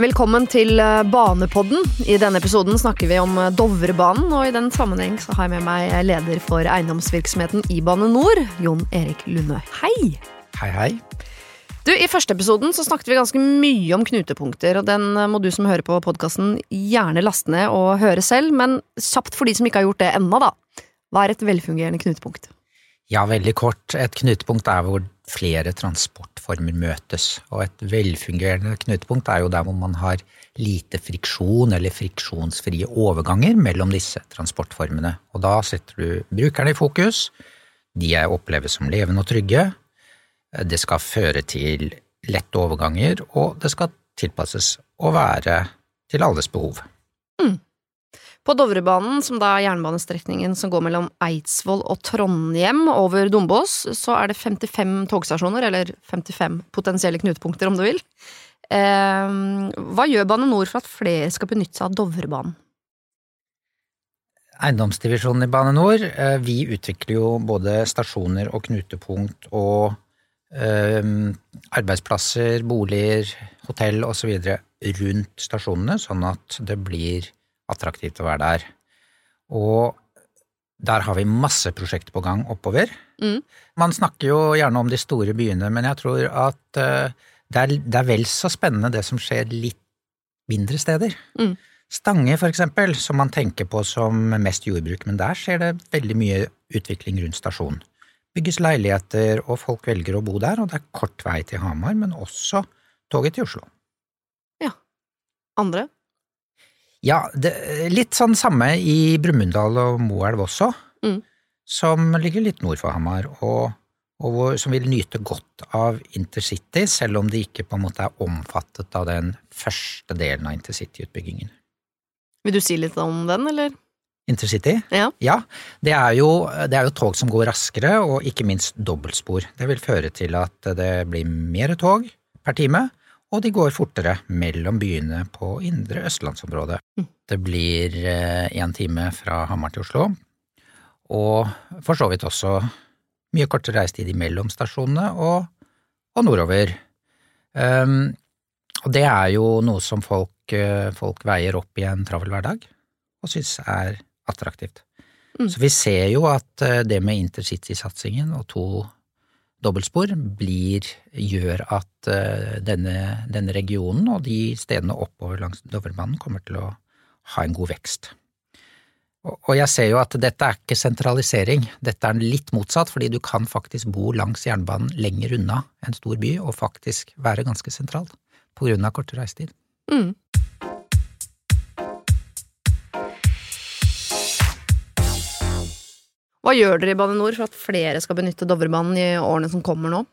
Velkommen til eh, Banepodden. I denne episoden snakker vi om eh, Dovrebanen, og i den sammenheng så har jeg med meg leder for eiendomsvirksomheten i Bane NOR, Jon Erik Lunde. Hei! Hei, hei. Du, I første episoden så snakket vi ganske mye om knutepunkter, og den eh, må du som hører på podkasten gjerne laste ned og høre selv, men kjapt for de som ikke har gjort det ennå, da. Hva er et velfungerende knutepunkt? Ja, veldig kort. Et knutepunkt er hvor flere transportformer møtes. Og et velfungerende knutepunkt er jo der hvor man har lite friksjon eller friksjonsfrie overganger mellom disse transportformene. Og da setter du brukerne i fokus. De jeg opplever som levende og trygge. Det skal føre til lette overganger, og det skal tilpasses å være til alles behov. Mm. På Dovrebanen, som da er jernbanestrekningen som går mellom Eidsvoll og Trondheim over Dombås, så er det 55 togstasjoner, eller 55 potensielle knutepunkter, om du vil. Eh, hva gjør Bane NOR for at flere skal benytte seg av Dovrebanen? Eiendomsdivisjonen i Bane NOR, eh, vi utvikler jo både stasjoner og knutepunkt og eh, arbeidsplasser, boliger, hotell osv. rundt stasjonene, sånn at det blir attraktivt å være der. Og der har vi masse prosjekter på gang oppover. Mm. Man snakker jo gjerne om de store byene, men jeg tror at uh, det, er, det, er, vel så spennende det som skjer litt mindre steder. Mm. Stange, for eksempel, som man tenker på som mest jordbruk, men der skjer det veldig mye utvikling rundt stasjonen. Bygges leiligheter, og folk velger å bo der, og det er kort vei til Hamar, men også toget til Oslo. Ja. Andre? Ja, det, litt sånn samme i Brumunddal og Moelv også, mm. som ligger litt nord for Hamar, og, og hvor, som vil nyte godt av intercity, selv om de ikke på en måte er omfattet av den første delen av intercityutbyggingen. Vil du si litt om den, eller? Intercity? Ja. ja det, er jo, det, er jo, tog som går raskere, og ikke minst dobbeltspor. Det vil føre til at det blir mer tog per time, og de går fortere mellom byene på indre østlandsområdet. Mm. Det blir én eh, time fra Hamar til Oslo, og for så vidt også mye kortere reisetid mellom stasjonene og, og nordover. Um, og det er jo noe som folk, eh, folk, veier opp i en travel hverdag, og syns er attraktivt. Mm. Så vi ser jo at eh, det med intercitysatsingen og to dobbeltspor blir, gjør at uh, denne, denne, regionen og de stedene oppover langs Dovrebanen kommer til å ha en god vekst. Og jeg ser jo at dette er ikke sentralisering, dette er litt motsatt, fordi du kan faktisk bo langs jernbanen lenger unna en stor by og faktisk være ganske sentral på grunn av kortere reisetid. Mm. Hva gjør dere i Bane NOR for at flere skal benytte Dovrebanen i årene som kommer nå?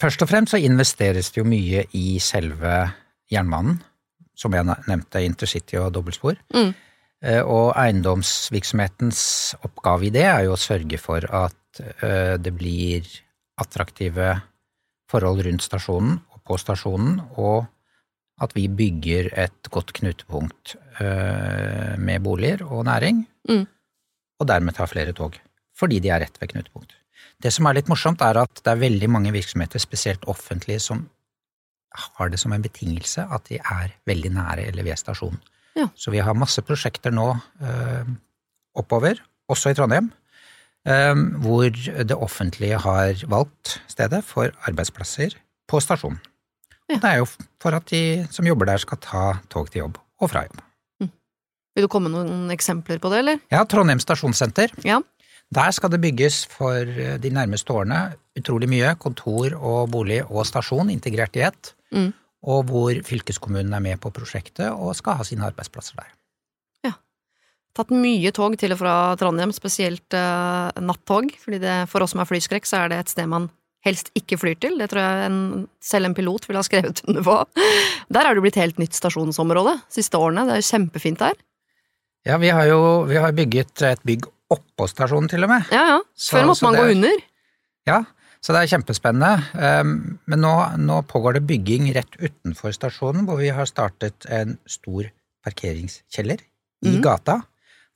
Først og fremst så investeres det jo mye i selve jernbanen, som jeg nevnte, intercity og dobbeltspor. Mm. Eh, og eiendomsvirksomhetens oppgave i det er jo å sørge for at eh, det blir attraktive forhold rundt stasjonen og på stasjonen, og at vi bygger et godt knutepunkt eh, med boliger og næring, mm. og dermed tar flere tog fordi de er rett ved knutepunkt. Det som er litt morsomt, er at det er veldig mange virksomheter, spesielt offentlige, som har det som en betingelse at de er veldig nære eller ved stasjonen. Ja. Så vi har masse prosjekter nå øh, oppover, også i Trondheim, øh, hvor det offentlige har valgt stedet for arbeidsplasser på stasjonen. Ja. Og det er jo for at de som jobber der, skal ta tog til jobb og fra jobb. Mm. Vil du komme med noen eksempler på det, eller? Ja, Trondheim stasjonssenter. Ja. Der skal det bygges for eh, de nærmeste årene utrolig mye kontor og bolig og stasjon integrert i ett, mm. og hvor fylkeskommunen er med på prosjektet og skal ha sine arbeidsplasser der. Ja. Tatt mye tog til og fra Trondheim, spesielt uh, nattog, fordi det, for oss som er flyskrekk, så er det et sted man helst ikke flyr til. Det tror jeg en, selv en pilot ville ha skrevet under på. Der er det blitt helt nytt stasjonsområde siste årene. Det er jo kjempefint der. Ja, vi har jo vi har bygget et bygg oppå stasjonen, til og med. Ja, ja. Før måtte man gå under. Ja, så det er kjempespennende. Ehm, men nå, nå, pågår det bygging rett utenfor stasjonen, hvor vi har startet en stor parkeringskjeller i mm. gata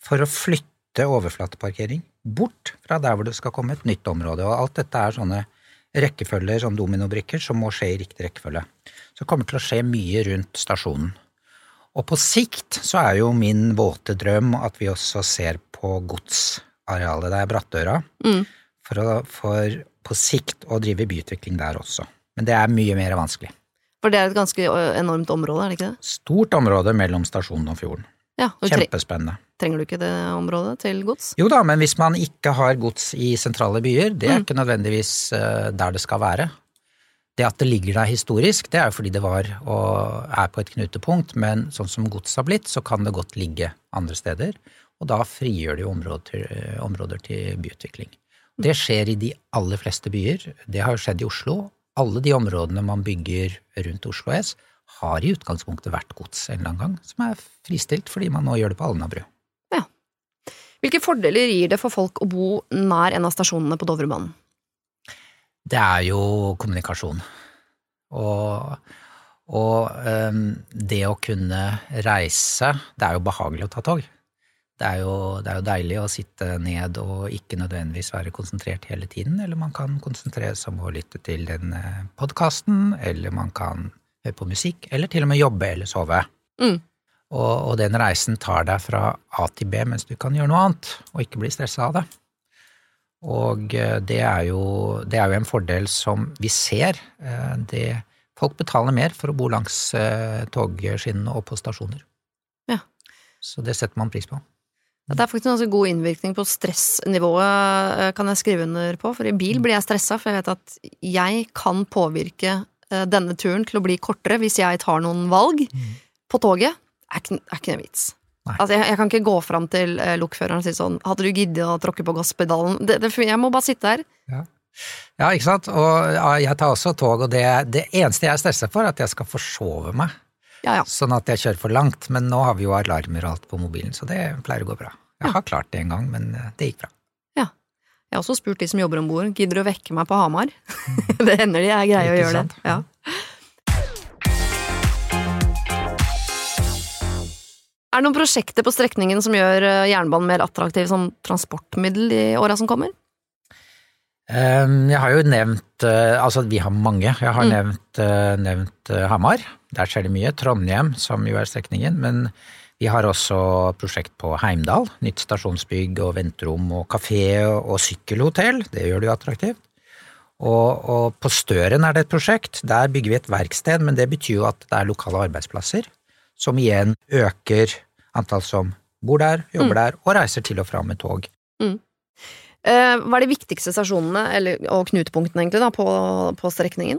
for å flytte overflateparkering bort fra der hvor det skal komme et nytt område. Og alt dette er sånne rekkefølger, sånn dominobrikker, som må skje i riktig rekkefølge. Så det kommer til å skje mye rundt stasjonen. Og på sikt så er jo min våte drøm at vi også ser på godsarealet. der, er Brattøra. Mm. For, å, for på sikt å drive byutvikling der også. Men det er mye mer vanskelig. For det er et ganske enormt område, er det ikke det? Stort område mellom stasjonen og fjorden. Ja, og Kjempespennende. Trenger du ikke det området til gods? Jo da, men hvis man ikke har gods i sentrale byer, det er Mm. ikke nødvendigvis der det skal være. Det at det ligger der historisk, det er jo fordi det var og er på et knutepunkt, men sånn som gods har blitt, så kan det godt ligge andre steder, og da frigjør det jo områder eh, områder til byutvikling. Det skjer i de aller fleste byer. Det har jo skjedd i Oslo. Alle de områdene man bygger rundt Oslo S, har i utgangspunktet vært gods en eller annen gang, som er fristilt fordi man nå gjør det på Alnabru. Hvilke fordeler gir det for folk å bo nær en av stasjonene på Dovrebanen? Det er jo kommunikasjon. Og, og um, det å kunne reise Det er jo behagelig å ta tog. Det er, jo, det er jo deilig å sitte ned og ikke nødvendigvis være konsentrert hele tiden, eller man kan konsentrere seg om å lytte til den podkasten, eller man kan høre på musikk, eller til og med jobbe eller sove. Mm. Og, og den reisen tar deg fra A til B mens du kan gjøre noe annet, og ikke bli stressa av det. Og eh, det er, jo, det er jo en fordel som vi ser. Eh, Det, folk betaler mer for å bo langs eh, togskinnene og på stasjoner. Ja. Så det setter man pris på. Det er faktisk en ganske god innvirkning på stressnivået, kan jeg skrive under på. For i bil blir jeg stressa, for jeg vet at jeg kan påvirke denne turen til å bli kortere hvis jeg tar noen valg. På toget er ikke, er ikke noe vits. Altså, jeg, jeg kan ikke gå fram til eh, lokføreren og si sånn Hadde du giddet å tråkke på gasspedalen? Det, det, jeg må bare sitte her. Ja, ikke sant. Og ja, jeg tar også tog, og det, det eneste jeg er stressa for, er at jeg skal forsove meg. Ja, ja. Sånn at jeg kjører for langt. Men nå har vi jo alarmer og alt på mobilen, så det pleier å gå bra. Jeg har klart det en gang, men eh, det gikk bra. Ja. Jeg har også spurt de som jobber om bord, gidder du å vekke meg på Hamar? det hender de er greie å gjøre sant? det. Ja. Er det noen prosjekter på strekningen som gjør eh, jernbanen mer attraktiv som transportmiddel i åra som kommer? Jeg har jo nevnt eh, Altså, vi har mange. Jeg har Mm. nevnt, eh, nevnt Hamar. Der skjer det mye. Trondheim, som jo er strekningen. Men vi har også prosjekt på Heimdal. Nytt stasjonsbygg og venterom og kafé og sykkelhotell. Det gjør det jo attraktivt. Og, og på Støren er det et prosjekt. Der bygger vi et verksted, men det betyr jo at det er lokale arbeidsplasser. Som igjen øker antall som bor der, jobber Mm. der og reiser til og fra med tog. Eh, Hva er de viktigste stasjonene, eller, og knutepunktene egentlig, da, på, på strekningen?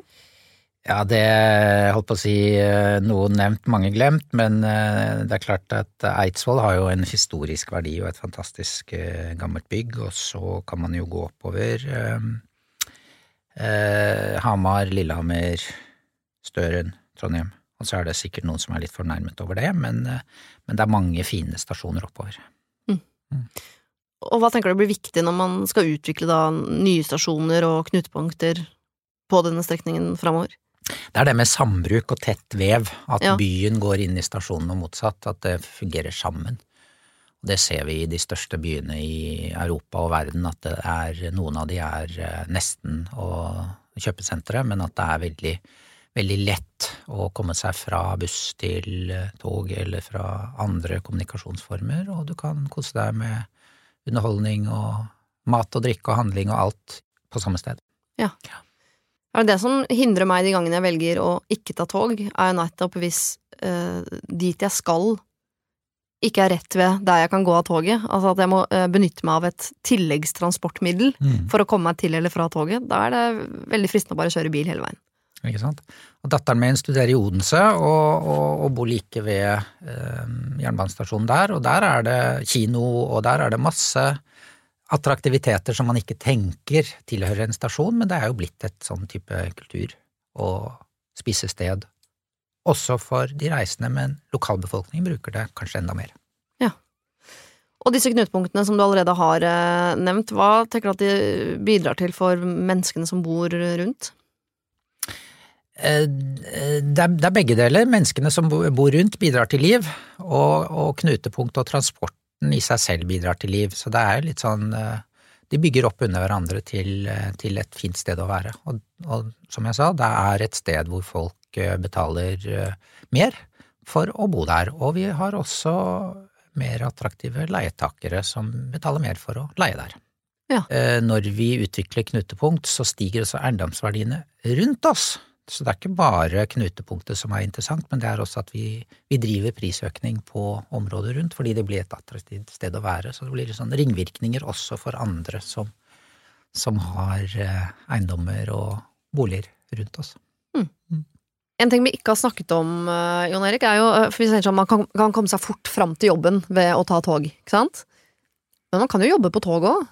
Ja, det holdt på å si eh, noen nevnt, mange glemt, men eh, det er klart at Eidsvoll har jo en historisk verdi og et fantastisk eh, gammelt bygg, og så kan man jo gå oppover eh, Hamar, Lillehammer, Støren, Trondheim. Og så er det sikkert noen som er litt fornærmet over det, men, eh, men det er mange fine stasjoner oppover. Og hva tenker du blir viktig når man skal utvikle da nye stasjoner og knutepunkter på denne strekningen framover? Det er det med sambruk og tett vev, at Ja. byen går inn i stasjonen og motsatt, at det fungerer sammen. Og Det ser vi i de største byene i Europa og verden, at det er, noen av de er eh, nesten å kjøpesentre, men at det er veldig, veldig lett å komme seg fra buss til eh, tog eller fra andre kommunikasjonsformer, og du kan kose deg med underholdning og mat og drikke og handling og alt på samme sted. Ja. det det som hindrer meg de gangene jeg velger å ikke ta tog, er jo nettopp hvis eh, dit jeg skal ikke er rett ved der jeg kan gå av toget, altså at jeg må eh, benytte meg av et tilleggstransportmiddel for å komme meg til eller fra toget, da er det veldig fristende å bare kjøre bil hele veien. Ikke sant? Og datteren min studerer i Odense og, og, og bor like ved eh, jernbanestasjonen der, og der er det kino, og der er det masse attraktiviteter som man ikke tenker tilhører en stasjon, men det er jo blitt et sånn type kultur- og spisested. Også for de reisende, men lokalbefolkningen bruker det kanskje enda mer. Ja. Og disse knutepunktene som du allerede har eh, nevnt, hva tenker du at de bidrar til for menneskene som bor rundt? Eh, Det er, det er begge deler. Menneskene som bor rundt bidrar til liv, og, og knutepunkt og transporten i seg selv bidrar til liv. Så det er litt sånn eh, de bygger opp under hverandre til, til et fint sted å være. Og, og, som jeg sa, det er et sted hvor folk betaler mer for å bo der. Og vi har også mer attraktive leietakere som betaler mer for å leie der. Ja. Når vi utvikler knutepunkt, så stiger også eiendomsverdiene rundt oss. Så det er ikke bare knutepunktet som er interessant, men det er også at vi, vi driver prisøkning på området rundt, fordi det blir et attraktivt sted å være. Så det blir sånn ringvirkninger også for andre som, som har eh, eiendommer og boliger rundt oss. Mm. Mm. En ting vi ikke har snakket om, uh, Jon Erik, er jo uh, for vi sånn, Man kan, kan, komme seg fort fram til jobben ved å ta tog, ikke sant? Men man kan jo jobbe på tog òg.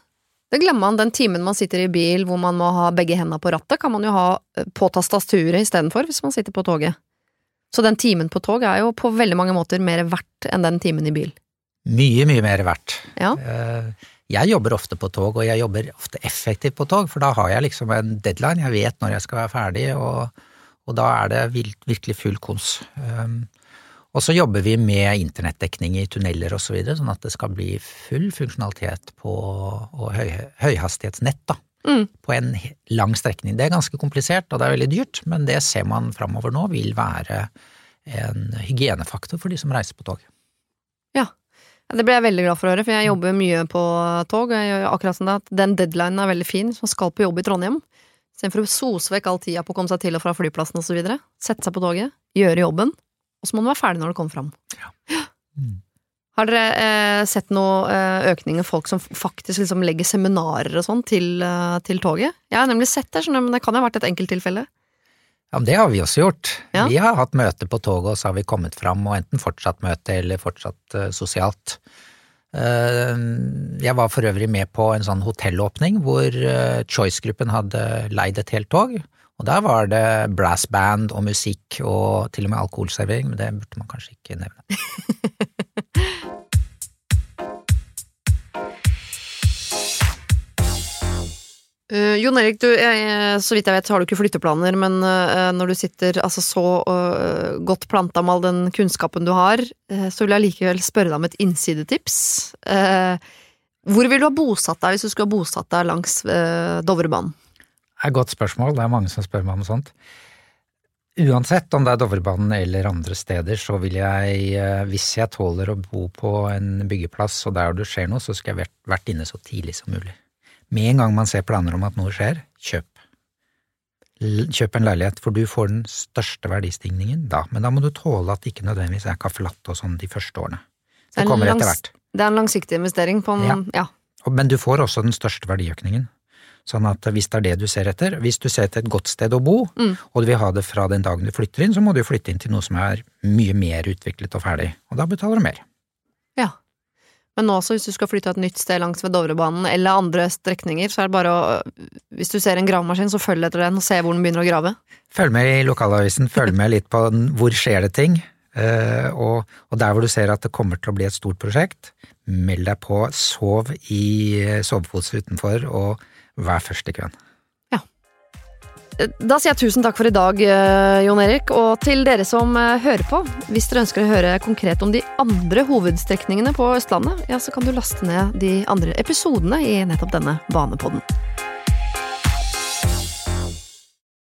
Det glemmer man. Den timen man sitter i bil hvor man må ha begge hendene på rattet, kan man jo ha eh, på tastaturet istedenfor hvis man sitter på toget. Så den timen på tog er jo på veldig mange måter mer verdt enn den timen i bil. Mye, mye mer verdt. Ja. Eh, jeg jobber ofte på tog, og jeg jobber ofte effektivt på tog, for da har jeg liksom en deadline, jeg vet når jeg skal være ferdig, og, og da er det virkelig full kons. Og så jobber vi med internettdekning i tunneler og så videre, sånn at det skal bli full funksjonalitet på og høy, høyhastighetsnett da, mm. på en lang strekning. Det er ganske komplisert og det er veldig dyrt, men det ser man framover nå vil være en hygienefaktor for de som reiser på tog. Ja, det ble jeg veldig glad for å høre, for jeg jobber mye på tog. og jeg gjør akkurat sånn at Den deadlinen er veldig fin, som skal på jobb i Trondheim. Istedenfor å sose vekk all tida på å komme seg til og fra flyplassen videre. Sette seg på toget, gjøre jobben, og så må den være ferdig når det kommer fram. Ja. Mm. Har dere eh, sett noe eh, økning i folk som faktisk liksom legger seminarer og sånn til, eh, til, toget? Jeg har nemlig sett det, men det kan jo ha vært et enkelttilfelle. Ja, men det har vi også gjort. Ja. Vi har hatt møte på toget, og så har vi kommet fram og enten fortsatt møte eller fortsatt uh, sosialt. Uh, jeg var for øvrig med på en sånn hotellåpning hvor uh, Choice-gruppen hadde leid et helt tog. Og der var det brassband og musikk og til og med alkoholservering, men det burde man kanskje ikke nevne. Uh, Jon Erik, du, jeg, så vidt jeg vet så har du ikke flytteplaner, men uh, når du sitter altså, så uh, godt planta med all den kunnskapen du har, så vil jeg likevel spørre deg om et innsidetips. hvor vil du ha bosatt deg hvis du skulle ha bosatt deg langs Dovrebanen? Er et godt spørsmål, det er mange som spør meg om sånt. Uansett om det er Dovrebanen eller andre steder, så vil jeg, eh, hvis jeg tåler å bo på en byggeplass og der det skjer noe, så skal jeg vært inne så tidlig som mulig. Med en gang man ser planer om at noe skjer, kjøp. Kjøp en leilighet, for du får den største verdistigningen da, men da må du tåle at det ikke nødvendigvis er caffè latte og sånn de første årene. Det kommer etter hvert. Det er en langsiktig investering på en, ja. ja. Men du får også den største verdiøkningen. Sånn at hvis det er det du ser etter, hvis du ser etter et godt sted å bo, mm. og du vil ha det fra den dagen du flytter inn, så må du flytte inn til noe som er mye mer utviklet og ferdig, og da betaler du mer. Ja. Men nå også, hvis du skal flytte et nytt sted langs ved Dovrebanen eller andre strekninger, så er det bare å Hvis du ser en gravemaskin, så følg etter den og se hvor den begynner å grave. Følg med i lokalavisen, følg med litt på hvor skjer det ting, eh, og, og der hvor du ser at det kommer til å bli et stort prosjekt, meld deg på, sov i soveposer utenfor, og Vær først i. Ja. Da sier jeg tusen takk for i dag, eh, Jon Erik. Og til dere som eh, hører på, hvis dere ønsker å høre konkret om de andre hovedstrekningene på Østlandet, ja, så kan du laste ned de andre episodene i nettopp denne Banepodden.